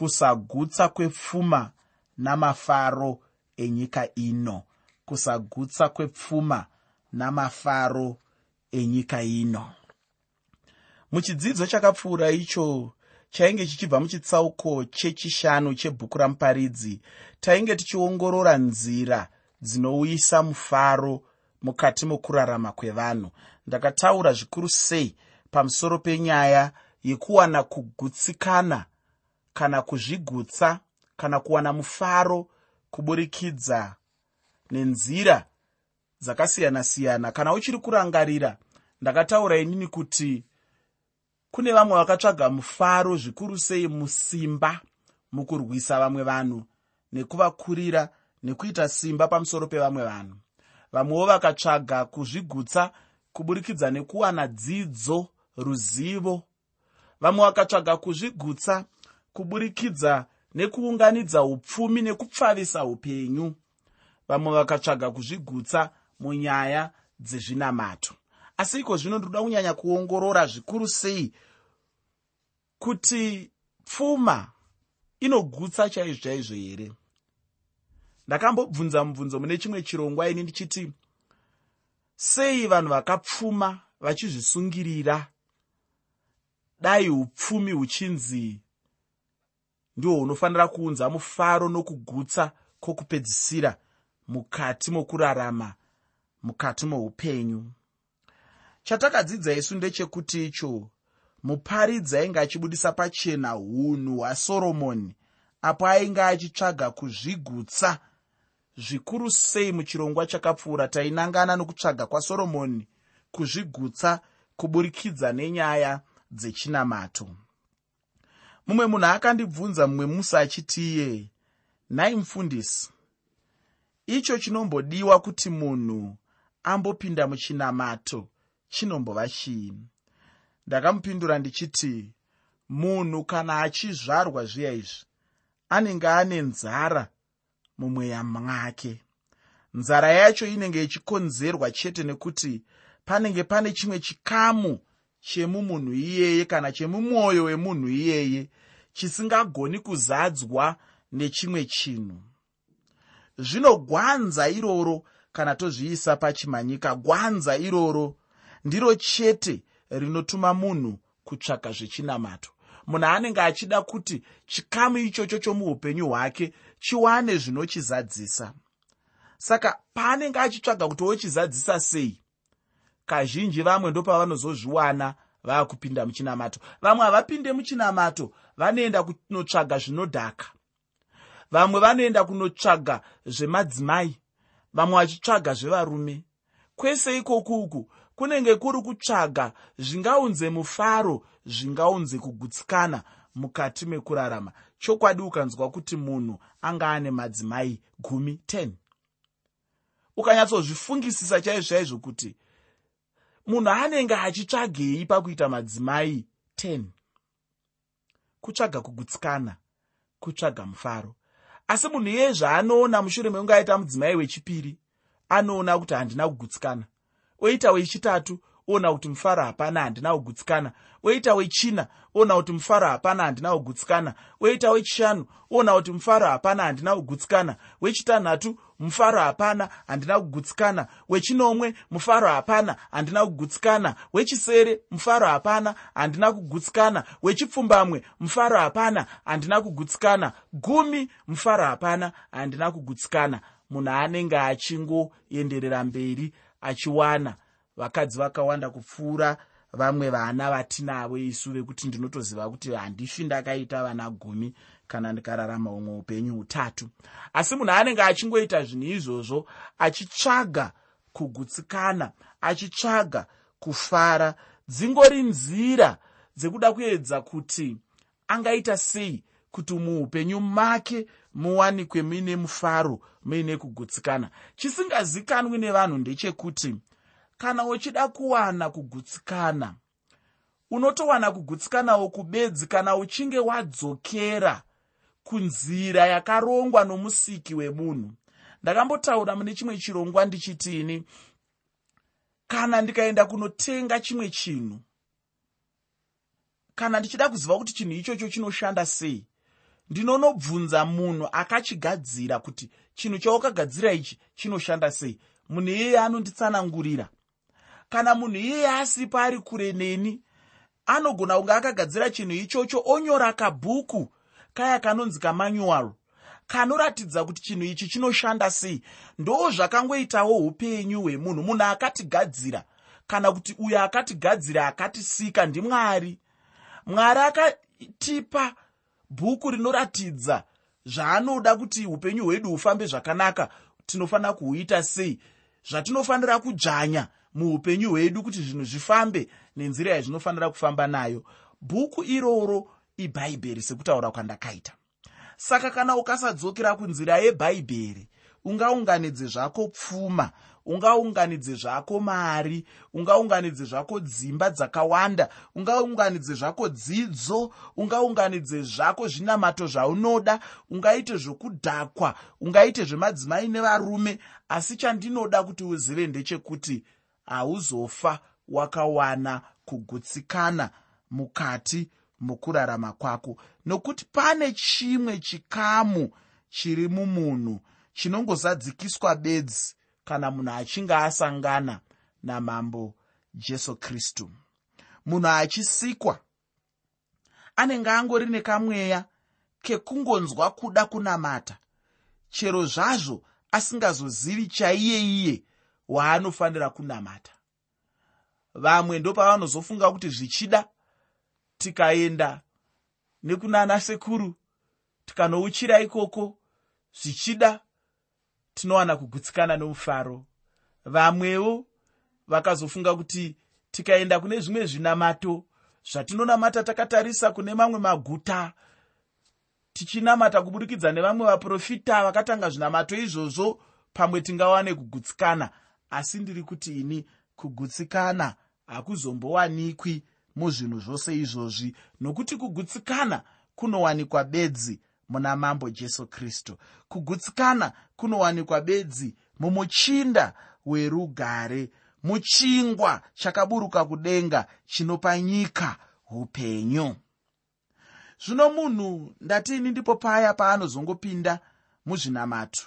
kusagutsa kwepfuma namafaro enyika ino. Kusagutsa kwepfuma namafaro enyika ino. Muchidzidzo chakapfuura icho chainge chichibva muchitsauko chechishanu chebhuku ramuparidzi. Tainge tichiongorora nzira dzinouyisa mufaro mukati mokurarama kwevanhu. Ndakataura zvikuru sei pamusoro penyaya yekuwana kugutsikana kana kuzvigutsa kana kuwana mufaro kuburikidza nenzira dzakasiyana-siyana. Kana uchiri kurangarira ndakataura inini kuti kune vamwe vakatsvaga mufaro zvikuru sei musimba mukurwisa vamwe vanhu nekuvakurira nekuita simba pamusoro pevamwe vanhu. Vamwewo vakatsvaga kuzvigutsa kuburikidza nekuwana dzidzo ruzivo. Vamwe vakatsvaga kuzvigutsa kuburikidza nekuunganidza upfumi nekupfavisa upenyu. Vamwe vakatsvaga kuzvigutsa munyaya dzezvinamato asi iko zvino ndoda kunyanya kuongorora zvikuru sei kuti pfuma inogutsa chaizvo chaizvo here? Ndakambobvunza mubvunzo mune chimwe chirongwa ini ndichiti sei vanhu vakapfuma vachizvisungirira? Dai upfumi huchinzi ndihwo hunofanira kuunza mufaro nokugutsa kwokupedzisira mukati mokurarama mukati moupenyu. Chatakadzidza isu ndechekuti icho muparidzi ainge achibudisa pachena unhu hwasoromoni apo ainge achitsvaga kuzvigutsa zvikuru sei muchirongwa chakapfuura tainangana nokutsvaga kwasoromoni kuzvigutsa kuburikidza nenyaya dzechinamato mumwe munhu akandibvunza mumwe musi achiti iye nhai mufundisi icho chinombodiwa kuti munhu ambopinda muchinamato chinombova chii ndakamupindura ndichiti munhu kana achizvarwa zviya izvi anenge ane nzara mumweya mwake. Nzara yacho inenge ichikonzerwa chete nekuti panenge pane chimwe chikamu chemumunhu iyeye kana chemumwoyo wemunhu iyeye chisingagoni kuzadzwa nechimwe chinhu. Zvino gwanza iroro kana tozviisa pachimanyika gwanza iroro ndiro chete rinotuma munhu kutsvaga zvechinamato. Munhu anenge achida kuti chikamu ichocho chomuupenyu hwake chiwane zvinochizadzisa. Saka paanenge achitsvaga kuti ochizadzisa sei kazhinji vamwe ndopavanozozviwana vaakupinda muchinamato. Vamwe havapinde muchinamato vanoenda kunotsvaga zvinodhaka. Vamwe vanoenda kunotsvaga zvemadzimai vamwe vachitsvaga zvevarume. Kwese ikokuku kunenge kuri kutsvaga zvingaunze mufaro zvingaunze kugutsikana mukati mekurarama. Chokwadi ukanzwa kuti munhu anga ane madzimai gumi 10 ukanyatsozvifungisisa chaizvo chaizvo kuti munhu anenge achitsvagei pakuita madzimai 10 kutsvaga kugutsikana kutsvaga mufaro. Asi munhu iye zvaanoona mushure mekunge aita mudzimai wechipiri anoona kuti handina kugutsikana. Oita wechitatu oona kuti mufaro hapana handina kugutsikana. Oita wechina oona kuti mufaro hapana handina kugutsikana. Oita wechishanu oona kuti mufaro hapana handina kugutsikana. Wechitanhatu mufaro hapana handina kugutsikana. Wechinomwe mufaro hapana handina kugutsikana. Wechisere mufaro hapana handina kugutsikana. Wechipfumbamwe mufaro hapana handina kugutsikana. Gumi mufaro hapana handina kugutsikana. Munhu anenge achingoenderera mberi achiwana. Vakadzi vakawanda kupfuura vamwe vana vatinavo isu vekuti ndinotoziva kuti handifi ndakaita vana gumi kana ndikararama humwe upenyu hutatu. Asi munhu anenge achingoita zvinhu izvozvo achitsvaga kugutsikana achitsvaga kufara dzingori nzira dzekuda kuedza kuti angaita sei kuti muupenyu make muwanikwe muine mufaro muine kugutsikana. Chisingazikanwi nevanhu ndechekuti kana uchida kuwana kugutsikana unotowana kugutsikanawo kubedzi kana uchinge wadzokera kunzira yakarongwa nomusiki wemunhu ndakambotaura mune chimwe chirongwa ndichitini kana ndikaenda kunotenga chimwe chinhu kana ndichida kuziva kuti chinhu ichocho chinoshanda sei ndinonobvunza munhu akachigadzira kuti chinhu chaukagadzira ichi chinoshanda sei. Munhu iyeye anonditsanangurira kana munhu iyeye asipo ari kure neni anogona kunge akagadzira chinhu ichocho onyora kabhuku kaya kanonzi kamanyual kanoratidza kuti chinhu ichi chinoshanda sei. Ndo zvakangoitawo upenyu hwemunhu. Munhu akatigadzira kana kuti uyo akatigadzira akatisika ndimwari. Mwari akatipa bhuku rinoratidza zvaanoda kuti upenyu hwedu hufambe zvakanaka. Tinofanira kuhuita sei? Zvatinofanira kudzvanya muupenyu hwedu kuti zvinhu zvifambe nenzira yazvinofanira kufamba nayo. Bhuku iroro ibhaibheri sekutaura kwandakaita. Saka kana ukasadzokera kunzira yebhaibheri ungaunganidze zvako pfuma ungaunganidze zvako mari ungaunganidze zvako dzimba dzakawanda ungaunganidze zvako dzidzo ungaunganidze zvako zvinamato zvaunoda ungaite zvokudhakwa ungaite zvemadzimai nevarume asi chandinoda kuti uzive ndechekuti hauzofa wakawana kugutsikana mukati mukurarama kwako. Nokuti pane chimwe chikamu chiri mumunhu chinongozadzikiswa bedzi kana munhu achinge asangana namambo jesu kristu. Munhu achisikwa anenge angori nekamweya kekungonzwa kuda kunamata. Chero zvazvo asingazozivi chaiye iye waanofanira kunamata. Vamwe ndopavanozofunga kuti zvichida tikaenda nekunana sekuru tikanouchira ikoko zvichida tinowana kugutsikana nomufaro. Vamwewo vakazofunga kuti tikaenda kune zvimwe zvinamato zvatinonamata takatarisa kune mamwe maguta tichinamata kuburikidza nevamwe vaprofita vakatanga zvinamato izvozvo pamwe tingawane kugutsikana asi ndiri kuti ini kugutsikana hakuzombowanikwi muzvinhu zvose izvozvi. Nokuti kugutsikana kunowanikwa bedzi muna mambo jesu kristu. Kugutsikana kunowanikwa bedzi mumuchinda werugare muchingwa chakaburuka kudenga chinopa nyika upenyu. Zvino munhu ndatini ndipo paya paanozongopinda muzvinamato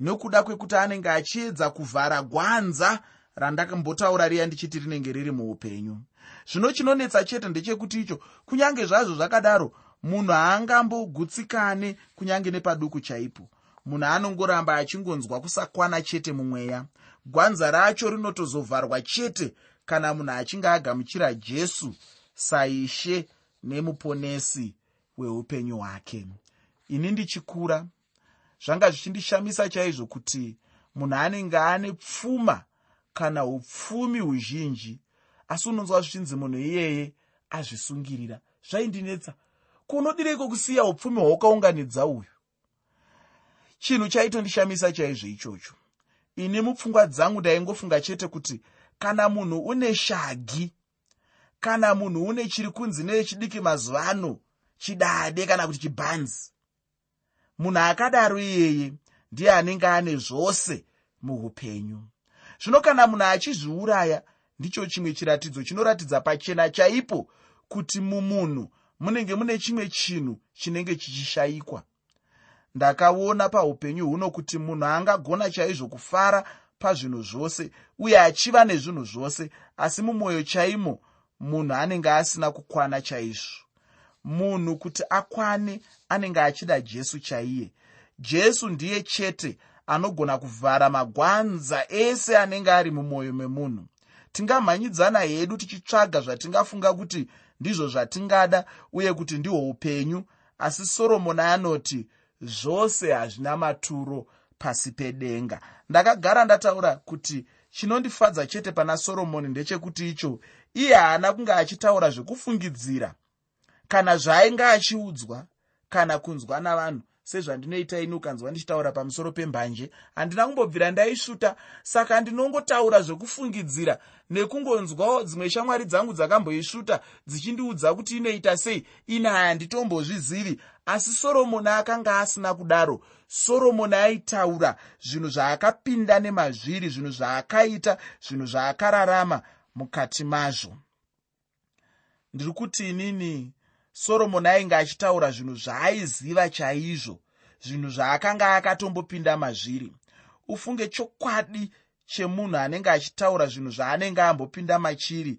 nokuda kwekuti anenge achiedza kuvhara gwanza randakambotaura riya ndichiti rinenge riri muupenyu. Zvino chinonetsa chete ndechekuti icho kunyange zvazvo zvakadaro munhu haangambogutsikane kunyange nepaduku chaipo. Munhu anongoramba achingonzwa kusakwana chete mumweya. Gwanza racho rinotozovharwa chete kana munhu achinge agamuchira jesu saishe nemuponesi weupenyu hwake ini ndichikura zvanga zvichindishamisa chaizvo kuti munhu anenge ane pfuma kana upfumi huzhinji asi unonzwa zvichinzi munhu iyeye azvisungirira. Zvaindinetsa kunodireko kusiya upfumi hwaukaunganidza uyu? Chinhu chaitondishamisa chaizvo ichocho. Ini mupfungwa dzangu ndaingofunga chete kuti kana munhu une shagi kana munhu une chiri kunzi nechidiki mazuva ano chidade kana kuti chibhanzi munhu akadaro iyeye ndiye anenge ane zvose muupenyu. Zvino kana munhu achizviuraya ndicho chimwe chiratidzo chinoratidza pachena chaipo kuti mumunhu munenge mune chimwe chinhu chinenge chichishayikwa ndakaona paupenyu huno kuti munhu angagona chaizvo kufara pazvinhu zvose uye achiva nezvinhu zvose asi mumwoyo chaimo munhu anenge asina kukwana chaizvo munhu kuti akwane anenge achida jesu chaiye. Jesu ndiye chete anogona kuvhara magwanza ese anenge ari mumwoyo memunhu. Tingamhanyidzana hedu tichitsvaga zvatingafunga kuti ndizvo zvatingada uye kuti ndihwo upenyu asi soromoni anoti zvose hazvina maturo pasi pedenga. Ndakagara ndataura kuti chinondifadza chete pana soromoni ndechekuti icho iye haana kunge achitaura zvekufungidzira kana zvaainge achiudzwa kana kunzwa navanhu sezvandinoita ini ukanzwa ndichitaura pamusoro pembanje handina kumbobvira ndaisvuta. Saka ndinongotaura zvekufungidzira nekungonzwawo dzimwe shamwari dzangu dzakamboisvuta dzichindiudza kuti inoita sei. Ina handitombozvizivi asi soromoni akanga asina kudaro. Soromoni aitaura zvinhu zvaakapinda nemazviri zvinhu zvaakaita zvinhu zvaakararama mukati mazvo. Ndiri kuti inini soromoni ainge achitaura zvinhu zvaaiziva chaizvo zvinhu zvaakanga akatombopinda mazviri. Ufunge chokwadi chemunhu anenge achitaura zvinhu zvaanenge ambopinda machiri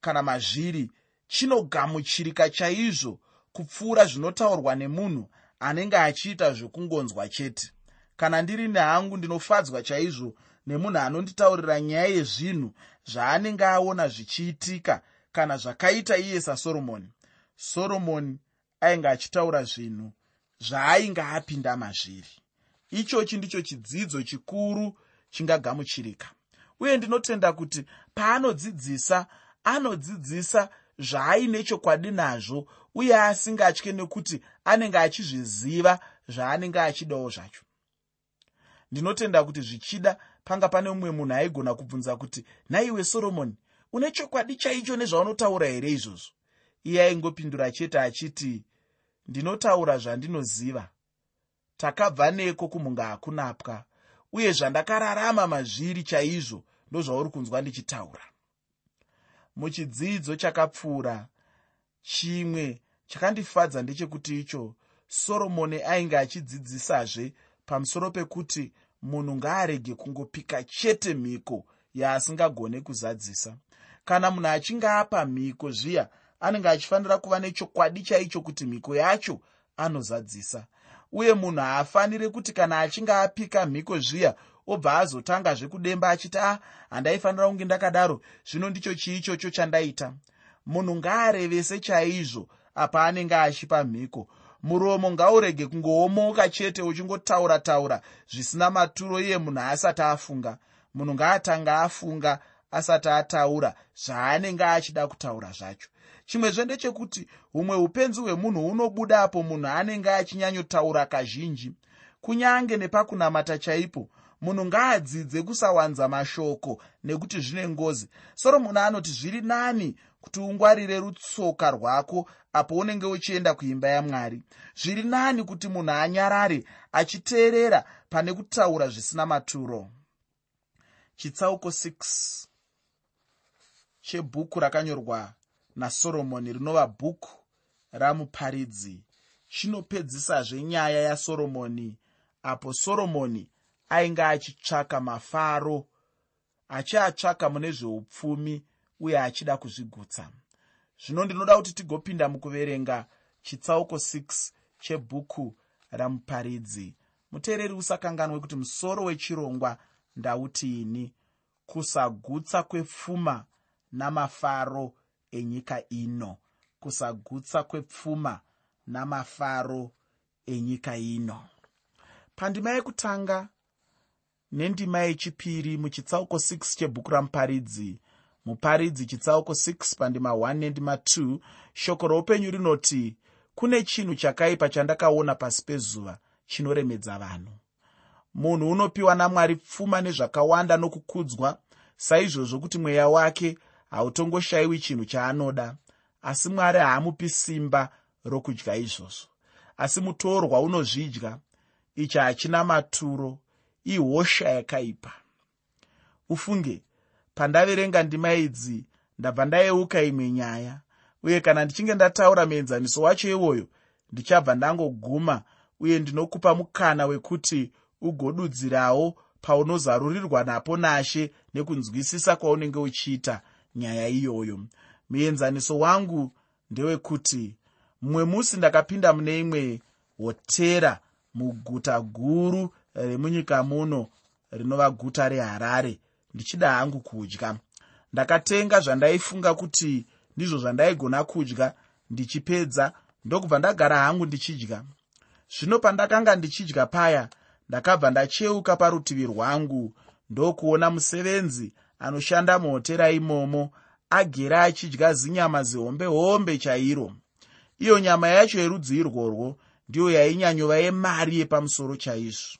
kana mazviri chinogamuchirika chaizvo kupfuura zvinotaurwa nemunhu anenge achiita zvekungonzwa chete. Kana ndiri nehangu ndinofadzwa chaizvo nemunhu anonditaurira nyaya yezvinhu zvaanenge aona zvichiitika kana zvakaita iye sasoromoni soromoni ainge achitaura zvinhu zvaainge apinda mazviri. Ichochi ndicho chidzidzo chikuru chingagamuchirika. Uye ndinotenda kuti paanodzidzisa anodzidzisa zvaaine chokwadi nazvo uye asingatye nekuti anenge achizviziva zvaanenge achidawo zvacho. Ndinotenda kuti zvichida panga pane mumwe munhu aigona kubvunza kuti nhaiwe soromoni une chokwadi chaicho nezvaunotaura here izvozvo iye aingopindura chete achiti ndinotaura zvandinoziva. Takabva neko kumhunga hakunapwa uye zvandakararama mazviri chaizvo ndozvauri kunzwa ndichitaura. Muchidzidzo chakapfuura chimwe chakandifadza ndechekuti icho soromoni ainge achidzidzisazve pamusoro pekuti munhu ngaarege kungopika chete mhiko yaasingagone kuzadzisa. Kana munhu achinge apa mhiko zviya anenge achifanira kuva nechokwadi chaicho kuti mhiko yacho anozadzisa. Uye munhu haafaniri kuti kana achinge apika mhiko zviya obva azotangazve kudemba achiti ah, handaifanira kunge ndakadaro zvino ndicho chiichocho chandaita. Munhu ngaarevese chaizvo apa anenge achipa mhiko. Muromo ngaurege kungoomoka chete uchingotaura taura zvisina maturo iye munhu asati afunga. Munhu ngaatanga afunga asati ataura zvaanenge achida kutaura zvacho chimwezve ndechekuti humwe upenzi hwemunhu hunobuda apo munhu anenge achinyanyotaura kazhinji. Kunyange nepakunamata chaipo munhu ngaadzidze kusawanza mashoko nekuti zvine ngozi. Soromoni anoti zviri nani kuti ungwarire rutsoka rwako apo unenge uchienda kuimba yamwari. Zviri nani kuti munhu anyarare achiteerera pane kutaura zvisina maturo. Chitsauko 6 chebhuku rakanyorwa nasoromoni rinova bhuku ramuparidzi chinopedzisazve nyaya yasoromoni apo soromoni ainge achitsvaka mafaro achiatsvaka mune zveupfumi uye achida kuzvigutsa. Zvino ndinoda kuti tigopinda mukuverenga chitsauko 6 chebhuku ramuparidzi muteereri usakanganwe kuti musoro wechirongwa ndautiini kusagutsa kwepfuma namafaro enyika ino kusagutsa kwepfuma namafaro enyika ino. Pandima yekutanga nendima yechipiri muchitsauko 6 chebhuku ramuparidzi muparidzi chitsauko 6 pandima 1 nendima 2 shoko roupenyu rinoti kune chinhu chakaipa chandakaona pasi pezuva chinoremedza vanhu. Munhu unopiwa namwari pfuma nezvakawanda nokukudzwa saizvozvo kuti mweya wake hautongoshayiwi chinhu chaanoda asi mwari haamupi simba rokudya izvozvo. Asi mutorwa unozvidya ichi hachina maturo ihosha yakaipa. Ufunge pandaverenga ndima idzi ndabva ndayeuka imwe nyaya uye kana ndichinge ndataura muenzaniso wacho iwoyo ndichabva ndangoguma uye ndinokupa mukana wekuti ugodudzirawo paunozarurirwa napo nashe nekunzwisisa kwaunenge uchiita nyaya iyoyo. Muenzaniso wangu ndewekuti mumwe musi ndakapinda mune imwe hotera muguta guru remunyika muno rinova guta reharare. Ndichida hangu kudya. Ndakatenga zvandaifunga kuti ndizvo zvandaigona kudya ndichipedza. Ndokubva ndagara hangu ndichidya. Zvino pandakanga ndichidya paya ndakabva ndacheuka parutivi rwangu ndokuona musevenzi anoshanda muhotera imomo agere achidya zinyama zihombe hombe chairo. Iyo nyama yacho yerudzi irworwo ndiyo yainyanyova yemari yepamusoro chaizvo.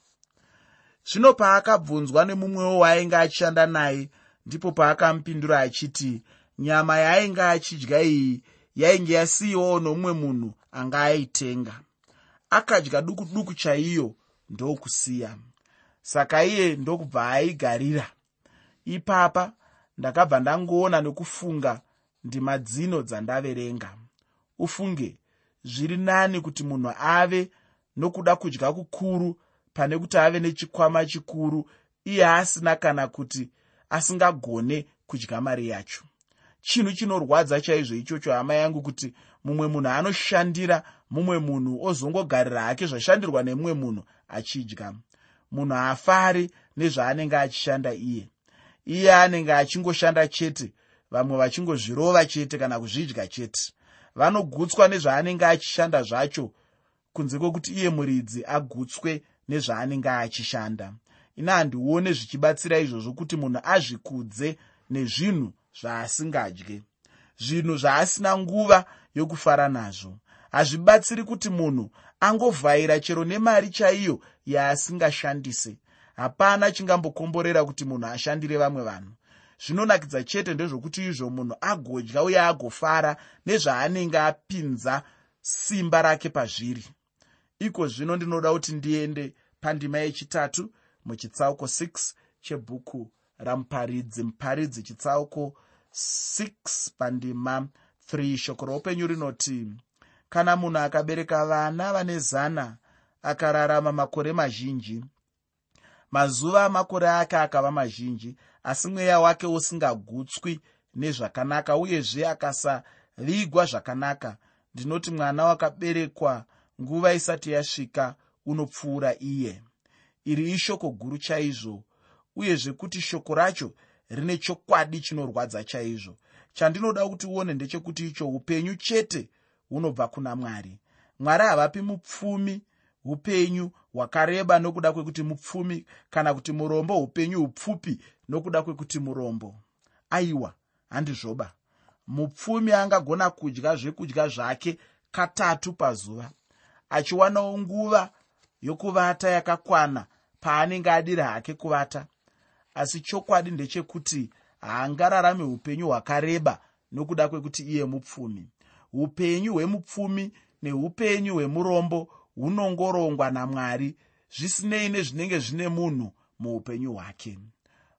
Zvino paakabvunzwa nemumwewo waainge achishanda naye ndipo paakamupindura achiti nyama yaainge achidya iyi yainge yasiyiwawo nomumwe munhu anga aitenga. Akadya duku duku chaiyo ndokusiya. Saka iye ndokubva aigarira ipapa ndakabva ndangoona nekufunga ndima dzino dzandaverenga. Ufunge zviri nani kuti munhu ave nokuda kudya kukuru pane kuti ave nechikwama chikuru iye asina kana kuti asingagone kudya mari yacho. Chinhu chinorwadza chaizvo ichocho hama yangu kuti mumwe munhu anoshandira mumwe munhu ozongogarira hake zvashandirwa nemumwe munhu achidya. Munhu haafari nezvaanenge achishanda iye iye anenge achingoshanda chete vamwe vachingozvirova chete kana kuzvidya chete. Vanogutswa nezvaanenge achishanda zvacho kunze kwekuti iye muridzi agutswe nezvaanenge achishanda. Ina handione zvichibatsira izvozvo kuti munhu azvikudze nezvinhu zvaasingadye. Zvinhu zvaasina nguva yokufara nazvo. Hazvibatsiri kuti munhu angovhaira chero nemari chaiyo yaasingashandise hapana chingambokomborera kuti munhu ashandire vamwe vanhu. Zvinonakidza chete ndezvokuti izvo munhu agodya uye agofara nezvaanenge apinza simba rake pazviri. Iko zvino ndinoda kuti ndiende pandima yechitatu muchitsauko 6 chebhuku ramuparidzi. Muparidzi chitsauko 6 pandima 3 shoko roupenyu rinoti kana munhu akabereka vana vane zana akararama makore mazhinji mazuva amakore ake akava mazhinji asi mweya wake usingagutswi nezvakanaka uyezve akasavigwa zvakanaka. Ndinoti mwana wakaberekwa nguva isati yasvika unopfuura iye. Iri ishoko guru chaizvo uyezve kuti shoko racho rine chokwadi chinorwadza chaizvo. Chandinoda kuti uone ndechekuti icho upenyu chete hunobva kuna mwari. Mwari havapi mupfumi upenyu hwakareba nokuda kwekuti mupfumi kana kuti murombo upenyu hupfupi nokuda kwekuti murombo. Aiwa handizvoba. Mupfumi angagona kudya zvekudya zvake katatu pazuva achiwanawo nguva yokuvata yakakwana paanenge adiri hake kuvata. Asi chokwadi ndechekuti haangararame upenyu hwakareba nokuda kwekuti iye mupfumi. Upenyu hwemupfumi neupenyu hwemurombo hunongorongwa namwari zvisinei nezvinenge zvine munhu muupenyu hwake.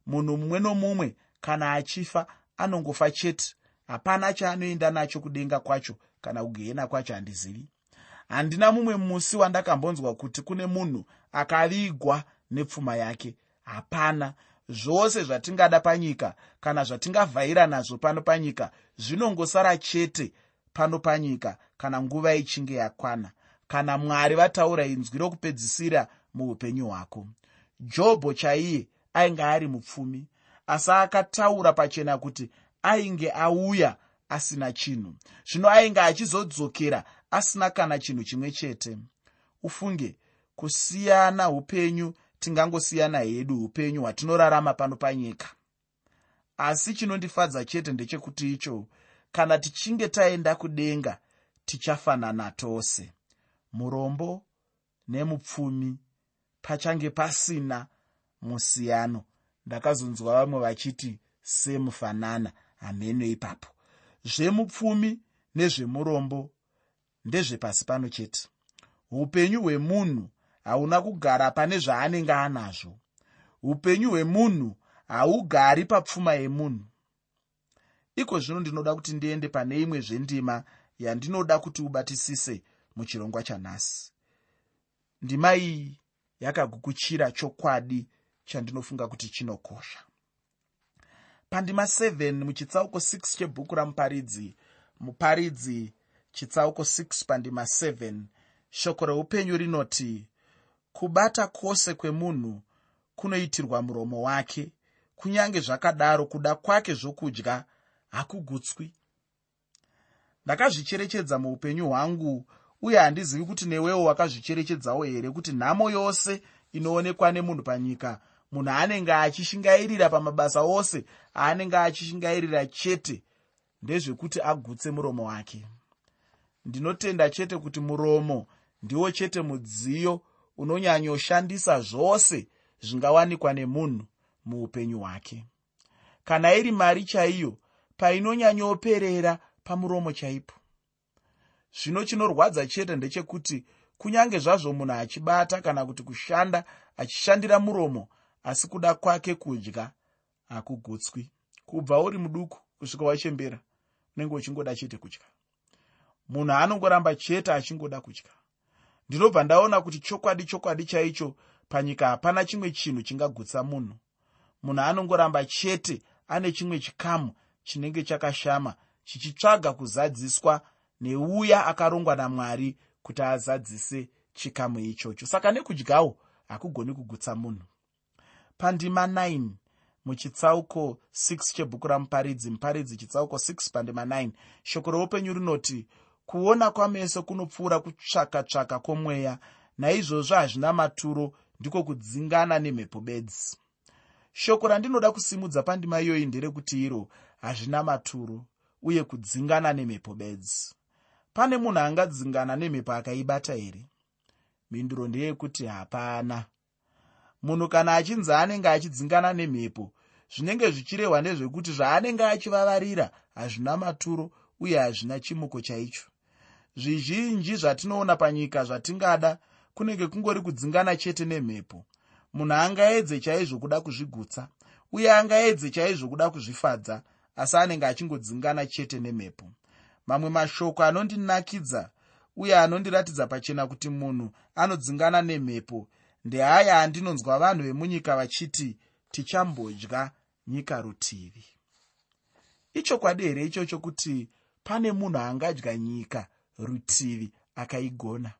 Munhu mumwe nomumwe kana achifa anongofa chete. Hapana chaanoenda nacho kudenga kwacho kana kugehena kwacho handizivi. Handina mumwe musi wandakambonzwa kuti kune munhu akavigwa nepfuma yake. Hapana. Zvose zvatingada panyika kana zvatingavhaira nazvo pano panyika zvinongosara chete pano panyika kana nguva ichinge yakwana kana mwari vataura inzwi rokupedzisira muupenyu hwako. Jobho chaiye ainge ari mupfumi asi akataura pachena kuti ainge auya asina chinhu. Zvino ainge achizodzokera asina kana chinhu chimwe chete. Ufunge kusiyana upenyu tingangosiyana hedu upenyu hwatinorarama pano panyika. Asi chinondifadza chete ndechekuti icho kana tichinge taenda kudenga tichafanana tose murombo nemupfumi pachange pasina musiyano. Ndakazonzwa vamwe vachiti semufanana hameno ipapo. Zvemupfumi nezvemurombo ndezvepasi pano chete. Upenyu hwemunhu hauna kugara pane zvaanenge anazvo. Upenyu hwemunhu haugari papfuma yemunhu. Iko zvino ndinoda kuti ndiende pane imwe zvendima yandinoda kuti ubatisise muchirongwa chanhasi. Ndima iyi yakagukuchira chokwadi chandinofunga kuti chinokosha. Pandima 7 muchitsauko 6 chebhuku ramuparidzi. Muparidzi chitsauko 6 pandima 7 shoko reupenyu rinoti kubata kwose kwemunhu kunoitirwa muromo wake. Kunyange zvakadaro kuda kwake zvokudya hakugutswi. Ndakazvicherechedza muupenyu hwangu uye handizivi kuti newewo wakazvicherechedzawo here kuti nhamo yose inoonekwa nemunhu panyika? Munhu anenge achishingairira pamabasa ose aanenge achishingairira chete ndezvekuti agutse muromo wake. Ndinotenda chete kuti muromo ndiwo chete mudziyo unonyanyoshandisa zvose zvingawanikwa nemunhu muupenyu hwake. Kana iri mari chaiyo painonyanyoperera pamuromo chaipo zvino chinorwadza chete ndechekuti kunyange zvazvo munhu achibata kana kuti kushanda achishandira muromo asi kuda kwake kudya hakugutswi. Kubva uri muduku kusvika wachembera unenge uchingoda chete kudya. Munhu anongoramba chete achingoda kudya. Ndinobva ndaona kuti chokwadi chokwadi chaicho panyika hapana chimwe chinhu chingagutsa munhu. Munhu anongoramba chete ane chimwe chikamu chinenge chakashama chichitsvaga kuzadziswa neuya akarongwa namwari kuti azadzise chikamu ichocho. Saka nekudyawo hakugoni kugutsa munhu. Pandima 9 muchitsauko 6 chebhuku ramuparidzi muparidzi chitsauko 6 pandima 9 shoko roupenyu rinoti kuona kwameso kunopfuura kutsvaka-tsvaka kwomweya naizvozvo hazvina maturo ndiko kudzingana nemhepo bedzi. Shoko randinoda kusimudza pandima iyoyi nderekuti iro hazvina maturo uye kudzingana nemhepo bedzi pane munhu angadzingana nemhepo akaibata here? Mhinduro ndeyekuti hapana. Munhu kana achinzi anenge achidzingana nemhepo zvinenge zvichirehwa ndezvekuti zvaanenge achivavarira hazvina maturo uye hazvina chimuko chaicho. Zvizhinji zvatinoona panyika zvatingada kunenge kungori kudzingana chete nemhepo. Munhu angaedze chaizvo kuda kuzvigutsa uye angaedze chaizvo kuda kuzvifadza asi anenge achingodzingana chete nemhepo mamwe mashoko anondinakidza uye anondiratidza pachena kuti munhu anodzingana nemhepo. Ndehaya andinonzwa vanhu vemunyika vachiti tichambodya nyika rutivi. Ichokwadi here ichocho kuti pane munhu angadya nyika rutivi akaigona?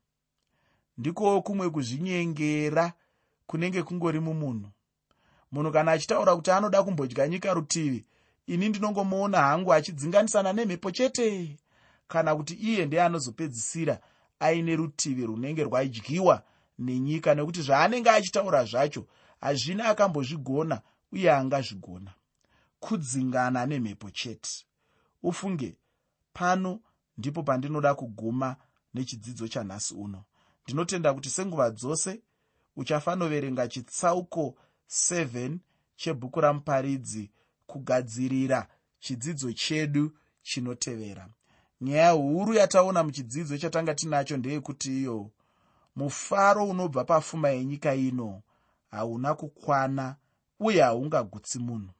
Ndikowo kumwe kuzvinyengera kunenge kungori mumunhu. Munhu kana achitaura kuti anoda kumbodya nyika rutivi ini ndinongomuona hangu achidzinganisana nemhepo chete kana kuti iye ndeanozopedzisira aine rutivi runenge rwadyiwa nenyika nekuti zvaanenge achitaura zvacho hazvina akambozvigona uye angazvigona. Kudzingana nemhepo chete. Ufunge pano ndipo pandinoda kuguma nechidzidzo chanhasi uno. Ndinotenda kuti senguva dzose uchafanoverenga chitsauko 7 chebhuku ramuparidzi kugadzirira chidzidzo chedu chinotevera. Nyaya huru yataona muchidzidzo chatanga tinacho ndeyekuti iyo mufaro unobva pafuma yenyika ino hauna kukwana uye haungagutsi munhu